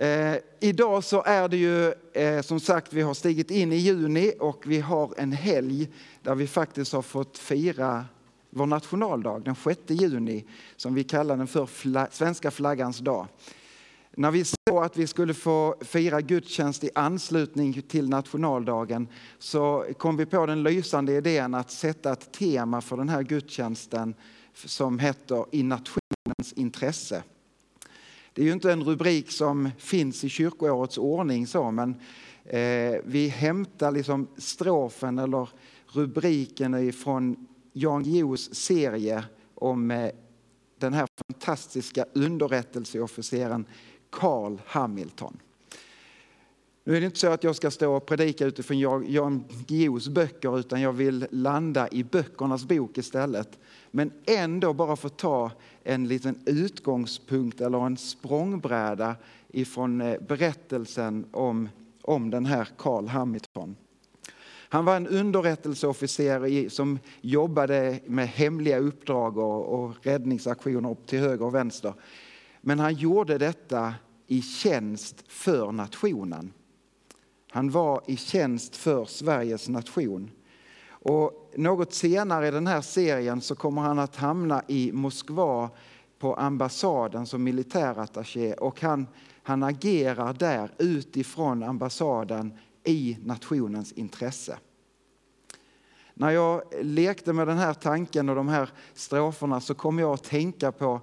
Eh, idag så är det ju eh, som sagt, vi har stigit in i juni och vi har en helg där vi faktiskt har fått fira vår nationaldag den 6 juni som vi kallar den för fla svenska flaggans dag. När vi såg att vi skulle få fira gudstjänst i anslutning till nationaldagen så kom vi på den lysande idén att sätta ett tema för den här gudstjänsten som heter I nationens intresse. Det är ju inte en rubrik som finns i kyrkoårets ordning så, men eh, vi hämtar liksom strofen eller rubriken från Jan Guillous serie om eh, den här fantastiska underrättelseofficeren Carl Hamilton. Nu är det inte så att jag ska stå och predika utifrån Jan Guillous böcker utan jag vill landa i böckernas bok istället. Men ändå bara få ta en liten utgångspunkt eller en språngbräda ifrån eh, berättelsen om, om den här Carl Hamilton. Han var en underrättelseofficer som jobbade med hemliga uppdrag och, och räddningsaktioner upp till höger och vänster. Men han gjorde detta i tjänst för nationen. Han var i tjänst för Sveriges nation. Och något senare i den här serien så kommer han att hamna i Moskva på ambassaden som militärattaché och han, han agerar där utifrån ambassaden i nationens intresse. När jag lekte med den här tanken och de här stroferna så kom jag att tänka på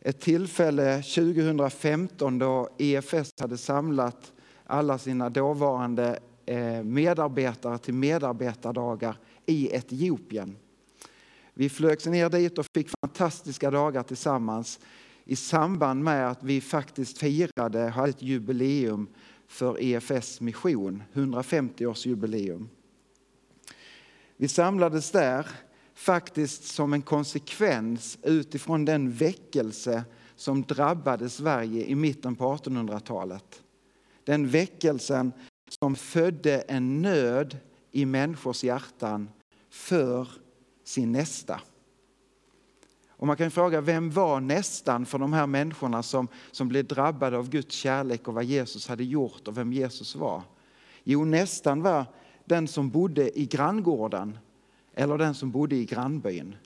ett tillfälle 2015 då EFS hade samlat alla sina dåvarande Eh, medarbetare till medarbetardagar i Etiopien. Vi flögs ner dit och fick fantastiska dagar tillsammans i samband med att vi faktiskt firade, hade ett jubileum för EFS mission, 150-årsjubileum. Vi samlades där faktiskt som en konsekvens utifrån den väckelse som drabbade Sverige i mitten på 1800-talet. Den väckelsen som födde en nöd i människors hjärtan för sin nästa. Och man kan fråga, vem var nästan för de här människorna som, som blev drabbade av Guds kärlek och vad Jesus hade gjort och vem Jesus var? Jo, nästan var den som bodde i granngården eller den som bodde i grannbyn.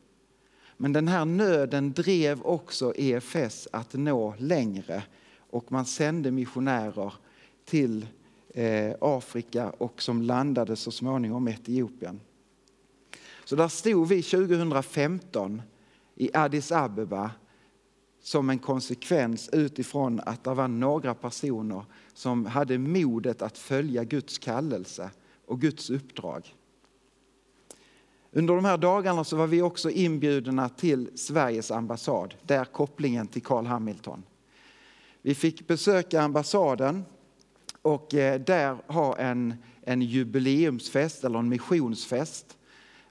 Men den här nöden drev också EFS att nå längre och man sände missionärer till eh, Afrika och som landade så småningom i Etiopien. Så där stod vi 2015 i Addis Abeba som en konsekvens utifrån att det var några personer som hade modet att följa Guds kallelse och Guds uppdrag. Under de här dagarna så var vi också inbjudna till Sveriges ambassad, där kopplingen till Carl Hamilton. Vi fick besöka ambassaden och eh, där ha en, en jubileumsfest eller en missionsfest.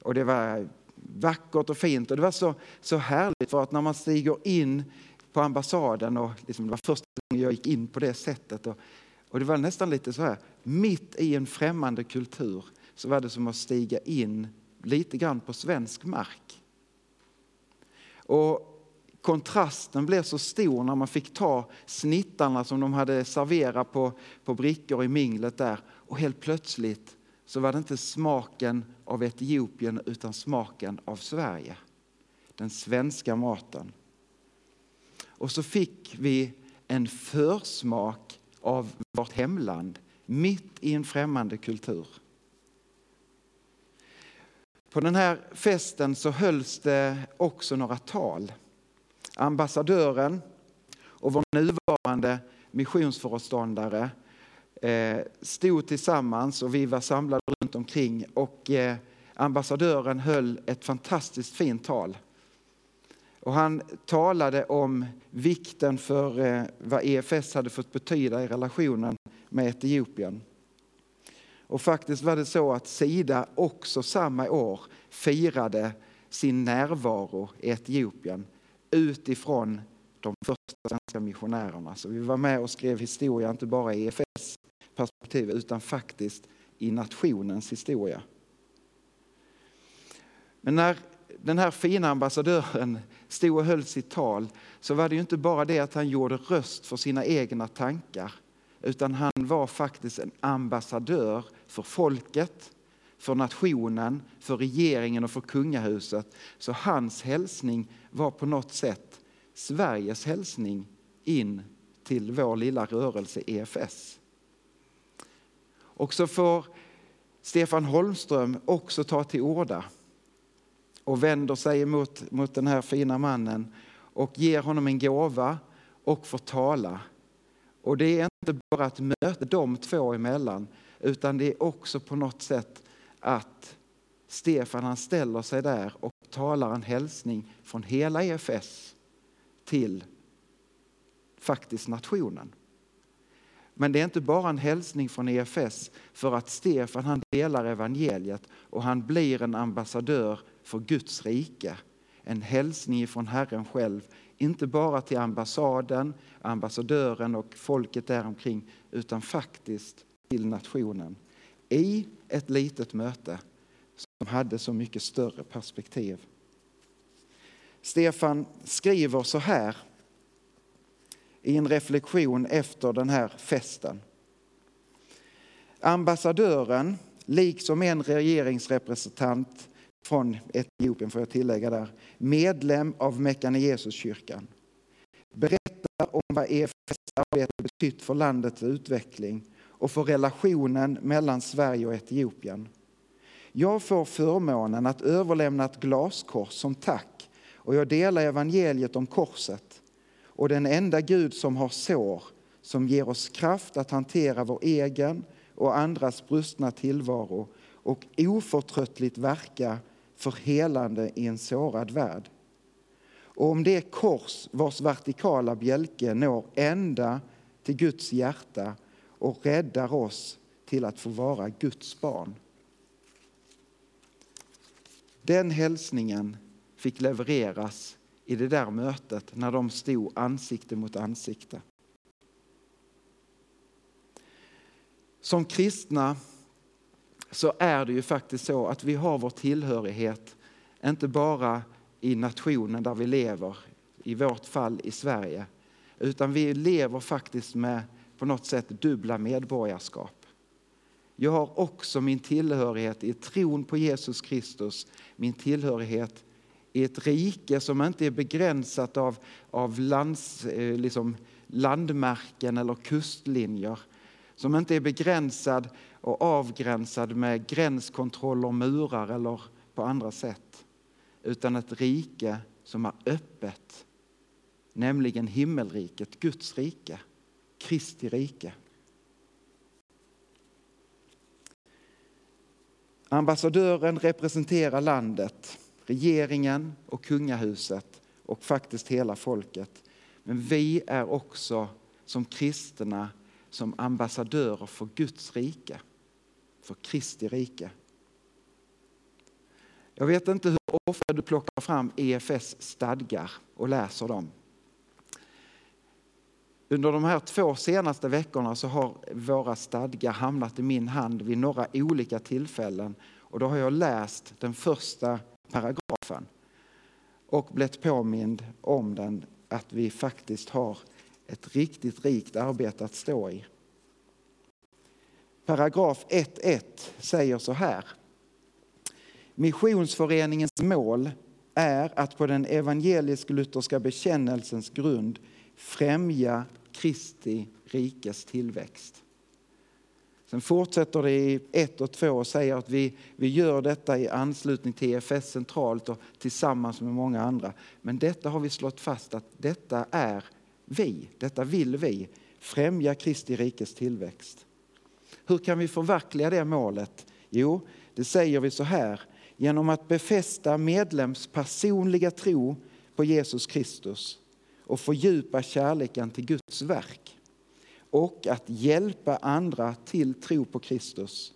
Och det var vackert och fint och det var så, så härligt för att när man stiger in på ambassaden och liksom det var första gången jag gick in på det sättet och, och det var nästan lite så här mitt i en främmande kultur så var det som att stiga in lite grann på svensk mark. Och kontrasten blev så stor när man fick ta snittarna som de hade serverat på, på brickor i minglet där och helt plötsligt så var det inte smaken av Etiopien utan smaken av Sverige. Den svenska maten. Och så fick vi en försmak av vårt hemland mitt i en främmande kultur. På den här festen så hölls det också några tal. Ambassadören och vår nuvarande missionsföreståndare eh, stod tillsammans och vi var samlade runt omkring och eh, ambassadören höll ett fantastiskt fint tal. Och han talade om vikten för eh, vad EFS hade fått betyda i relationen med Etiopien. Och faktiskt var det så att Sida också samma år firade sin närvaro i Etiopien utifrån de första svenska missionärerna. Så vi var med och skrev historia, inte bara i EFS perspektiv utan faktiskt i nationens historia. Men när den här fina ambassadören stod och höll sitt tal så var det ju inte bara det att han gjorde röst för sina egna tankar utan han var faktiskt en ambassadör för folket, för nationen, för regeringen och för kungahuset. Så hans hälsning var på något sätt Sveriges hälsning in till vår lilla rörelse EFS. Och så får Stefan Holmström också ta till orda och vänder sig mot, mot den här fina mannen och ger honom en gåva och får tala. Och det är inte bara ett möte de två emellan utan det är också på något sätt att Stefan han ställer sig där och talar en hälsning från hela EFS till faktiskt nationen. Men det är inte bara en hälsning från EFS för att Stefan han delar evangeliet och han blir en ambassadör för Guds rike. En hälsning från Herren själv, inte bara till ambassaden, ambassadören och folket däromkring utan faktiskt till nationen. I ett litet möte som hade så mycket större perspektiv. Stefan skriver så här i en reflektion efter den här festen. Ambassadören, liksom en regeringsrepresentant från Etiopien, får jag tillägga där, medlem av Mekane Jesuskyrkan, berättar om vad EFS arbete betytt för landets utveckling och för relationen mellan Sverige och Etiopien. Jag får förmånen att överlämna ett glaskors som tack och jag delar evangeliet om korset och den enda Gud som har sår som ger oss kraft att hantera vår egen och andras brustna tillvaro och oförtröttligt verka för helande i en sårad värld. Och om det kors vars vertikala bjälke når ända till Guds hjärta och räddar oss till att få vara Guds barn. Den hälsningen fick levereras i det där mötet när de stod ansikte mot ansikte. Som kristna så är det ju faktiskt så att vi har vår tillhörighet inte bara i nationen där vi lever, i vårt fall i Sverige, utan vi lever faktiskt med på något sätt dubbla medborgarskap. Jag har också min tillhörighet i tron på Jesus Kristus, min tillhörighet i ett rike som inte är begränsat av, av lands, eh, liksom landmärken eller kustlinjer. Som inte är begränsad och avgränsad med gränskontroller, murar eller på andra sätt. Utan ett rike som är öppet, nämligen himmelriket, Guds rike, Kristi rike. Ambassadören representerar landet regeringen och kungahuset och faktiskt hela folket. Men vi är också som kristna som ambassadörer för Guds rike, för Kristi rike. Jag vet inte hur ofta du plockar fram EFS stadgar och läser dem. Under de här två senaste veckorna så har våra stadgar hamnat i min hand vid några olika tillfällen och då har jag läst den första paragrafen och blivit påmind om den att vi faktiskt har ett riktigt rikt arbete att stå i. Paragraf 1.1 säger så här. Missionsföreningens mål är att på den evangelisk-lutherska bekännelsens grund främja Kristi rikes tillväxt. Sen fortsätter det i 1 och 2 och säger att vi, vi gör detta i anslutning till EFS centralt och tillsammans med många andra. Men detta har vi slått fast att detta är vi, detta vill vi, främja Kristi rikes tillväxt. Hur kan vi förverkliga det målet? Jo, det säger vi så här, genom att befästa medlems personliga tro på Jesus Kristus och fördjupa kärleken till Guds verk och att hjälpa andra till tro på Kristus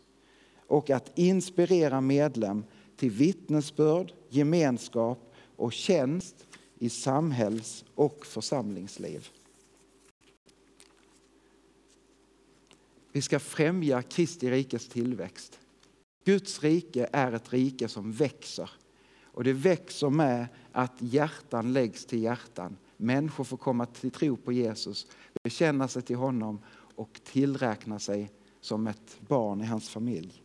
och att inspirera medlem till vittnesbörd, gemenskap och tjänst i samhälls och församlingsliv. Vi ska främja Kristi rikes tillväxt. Guds rike är ett rike som växer. Och det växer med att hjärtan läggs till hjärtan. Människor får komma till tro på Jesus. bekänna sig till honom och tillräkna sig som ett barn i hans familj.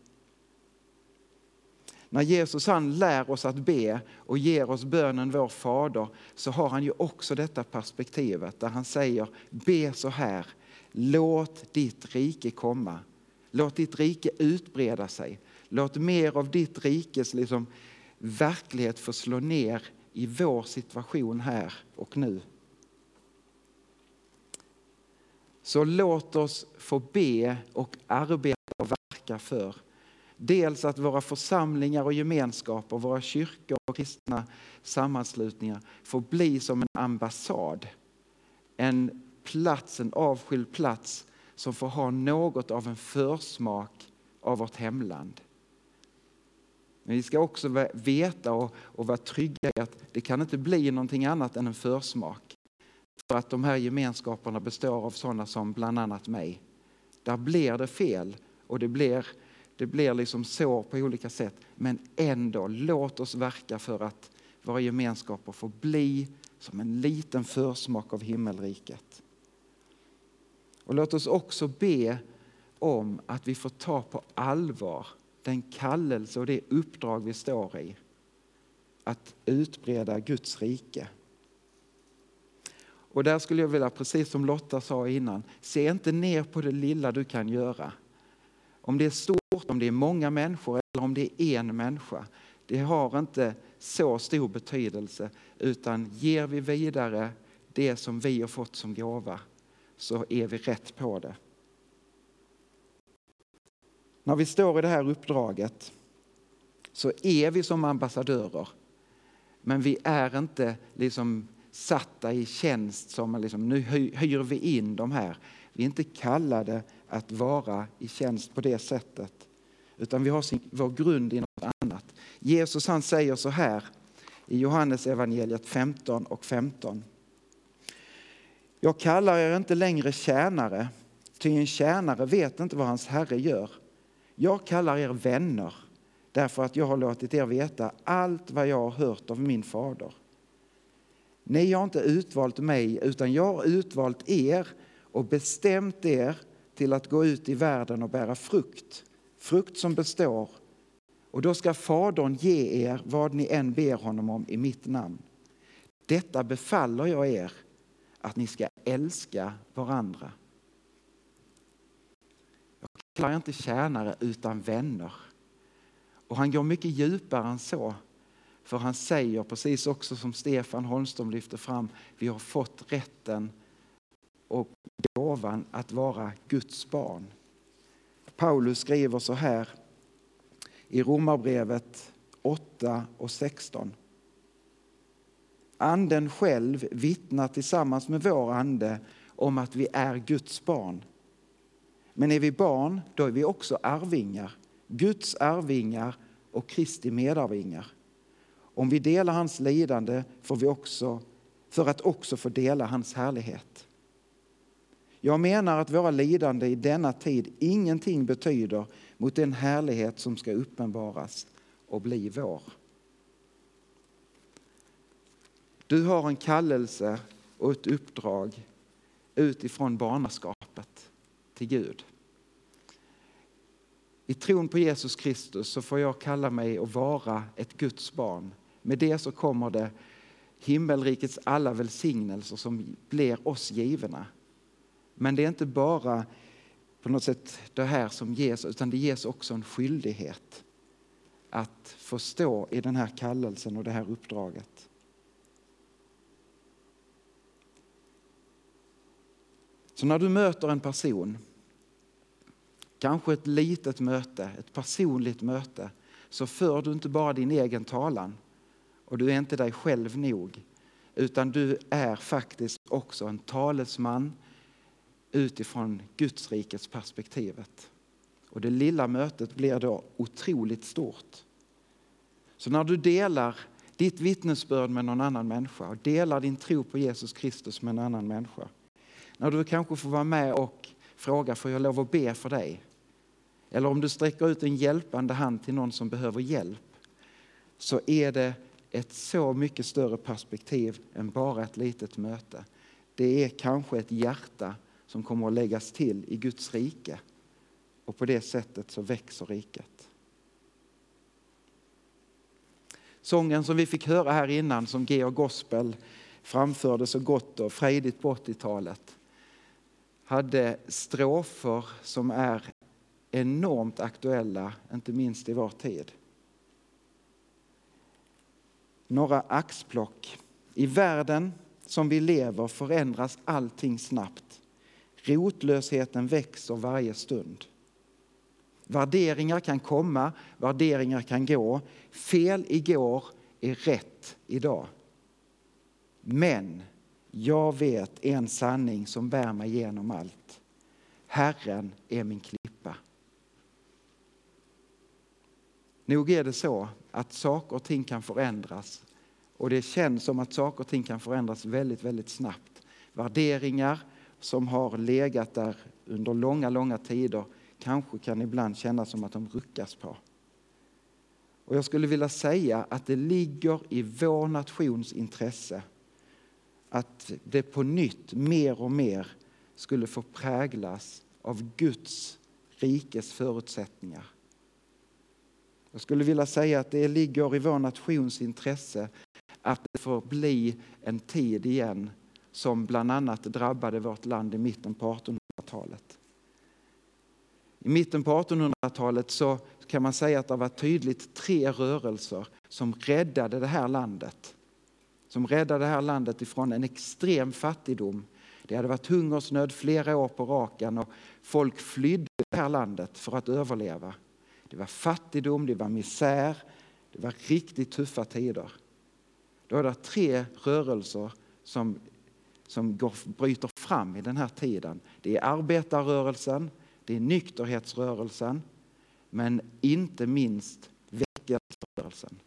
När Jesus han lär oss att be och ger oss bönen vår Fader så har han ju också detta perspektivet där han säger be så här. Låt ditt rike komma. Låt ditt rike utbreda sig. Låt mer av ditt rikes liksom, verklighet få slå ner i vår situation här och nu. Så låt oss få be och arbeta och verka för dels att våra församlingar och gemenskaper, våra kyrkor och kristna sammanslutningar får bli som en ambassad. En plats, en avskild plats som får ha något av en försmak av vårt hemland. Men vi ska också veta och, och vara trygga i att det kan inte bli någonting annat än en försmak. För att de här gemenskaperna består av sådana som bland annat mig. Där blir det fel och det blir, det blir liksom sår på olika sätt. Men ändå, låt oss verka för att våra gemenskaper får bli som en liten försmak av himmelriket. Och låt oss också be om att vi får ta på allvar den kallelse och det uppdrag vi står i. Att utbreda Guds rike. Och där skulle jag vilja, precis som Lotta sa innan, se inte ner på det lilla du kan göra. Om det är stort, om det är många människor eller om det är en människa. Det har inte så stor betydelse utan ger vi vidare det som vi har fått som gåva så är vi rätt på det. När vi står i det här uppdraget så är vi som ambassadörer. Men vi är inte liksom satta i tjänst som liksom, nu hyr vi in de här. Vi är inte kallade att vara i tjänst på det sättet. Utan vi har sin, vår grund i något annat. Jesus han säger så här i Johannes evangeliet 15 och 15. Jag kallar er inte längre tjänare, ty en tjänare vet inte vad hans herre gör. Jag kallar er vänner därför att jag har låtit er veta allt vad jag har hört av min fader. Ni har inte utvalt mig utan jag har utvalt er och bestämt er till att gå ut i världen och bära frukt, frukt som består. Och då ska Fadern ge er vad ni än ber honom om i mitt namn. Detta befaller jag er, att ni ska älska varandra kallar inte tjänare utan vänner. Och han går mycket djupare än så. För han säger, precis också som Stefan Holmström lyfter fram, vi har fått rätten och gåvan att vara Guds barn. Paulus skriver så här i Romarbrevet 8 och 16. Anden själv vittnar tillsammans med vår ande om att vi är Guds barn. Men är vi barn, då är vi också arvingar. Guds arvingar och Kristi medarvingar. Om vi delar hans lidande får vi också, för att också få dela hans härlighet. Jag menar att våra lidande i denna tid ingenting betyder mot den härlighet som ska uppenbaras och bli vår. Du har en kallelse och ett uppdrag utifrån barnaskapet till Gud. I tron på Jesus Kristus så får jag kalla mig och vara ett Guds barn. Med det så kommer det himmelrikets alla välsignelser som blir oss givna. Men det är inte bara på något sätt det här som ges, utan det ges också en skyldighet att få stå i den här kallelsen och det här uppdraget. Så när du möter en person kanske ett litet möte, ett personligt möte, så för du inte bara din egen talan och du är inte dig själv nog, utan du är faktiskt också en talesman utifrån Guds rikets perspektivet. Och det lilla mötet blir då otroligt stort. Så när du delar ditt vittnesbörd med någon annan människa och delar din tro på Jesus Kristus med en annan människa. När du kanske får vara med och fråga, får jag lov att be för dig? Eller om du sträcker ut en hjälpande hand till någon som behöver hjälp så är det ett så mycket större perspektiv än bara ett litet möte. Det är kanske ett hjärta som kommer att läggas till i Guds rike. Och på det sättet så växer riket. Sången som vi fick höra här innan som Georg Gospel framförde så gott och frejdigt på 80-talet hade strofer som är enormt aktuella, inte minst i vår tid. Några axplock. I världen som vi lever förändras allting snabbt. Rotlösheten växer varje stund. Värderingar kan komma, värderingar kan gå. Fel igår är rätt idag. Men jag vet en sanning som bär mig genom allt. Herren är min klippa. Nog är det så att saker och ting kan förändras och det känns som att saker och ting kan förändras väldigt, väldigt snabbt. Värderingar som har legat där under långa, långa tider kanske kan ibland kännas som att de ruckas på. Och jag skulle vilja säga att det ligger i vår nations intresse att det på nytt mer och mer skulle få präglas av Guds rikes förutsättningar. Jag skulle vilja säga att det ligger i vår nations intresse att det får bli en tid igen som bland annat drabbade vårt land i mitten på 1800-talet. I mitten på 1800-talet så kan man säga att det var tydligt tre rörelser som räddade det här landet. Som räddade det här landet ifrån en extrem fattigdom. Det hade varit hungersnöd flera år på raken och folk flydde det här landet för att överleva. Det var fattigdom, det var misär, det var riktigt tuffa tider. Då är det tre rörelser som, som går, bryter fram i den här tiden. Det är arbetarrörelsen, det är nykterhetsrörelsen, men inte minst väckelserörelsen.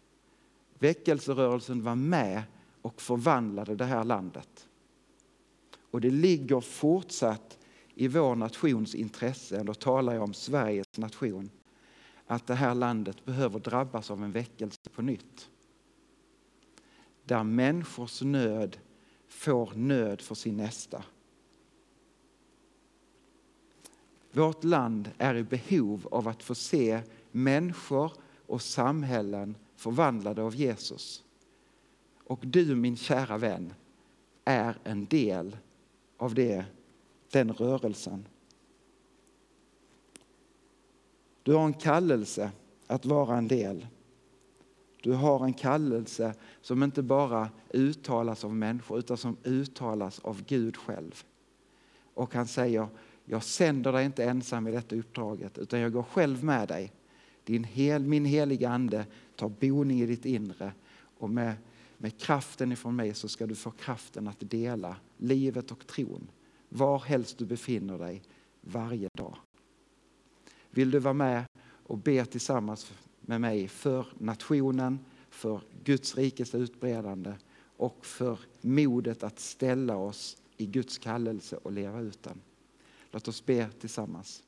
Väckelserörelsen var med och förvandlade det här landet. Och det ligger fortsatt i vår nations intresse, då talar jag om Sveriges nation, att det här landet behöver drabbas av en väckelse på nytt. Där människors nöd får nöd för sin nästa. Vårt land är i behov av att få se människor och samhällen förvandlade av Jesus. Och du min kära vän är en del av det, den rörelsen. Du har en kallelse att vara en del. Du har en kallelse som inte bara uttalas av människor utan som uttalas av Gud själv. Och han säger, jag sänder dig inte ensam i detta uppdraget utan jag går själv med dig. Din hel, min heliga ande tar boning i ditt inre och med, med kraften ifrån mig så ska du få kraften att dela livet och tron var helst du befinner dig varje dag. Vill du vara med och be tillsammans med mig för nationen, för Guds rikes utbredande och för modet att ställa oss i Guds kallelse och leva ut den. Låt oss be tillsammans.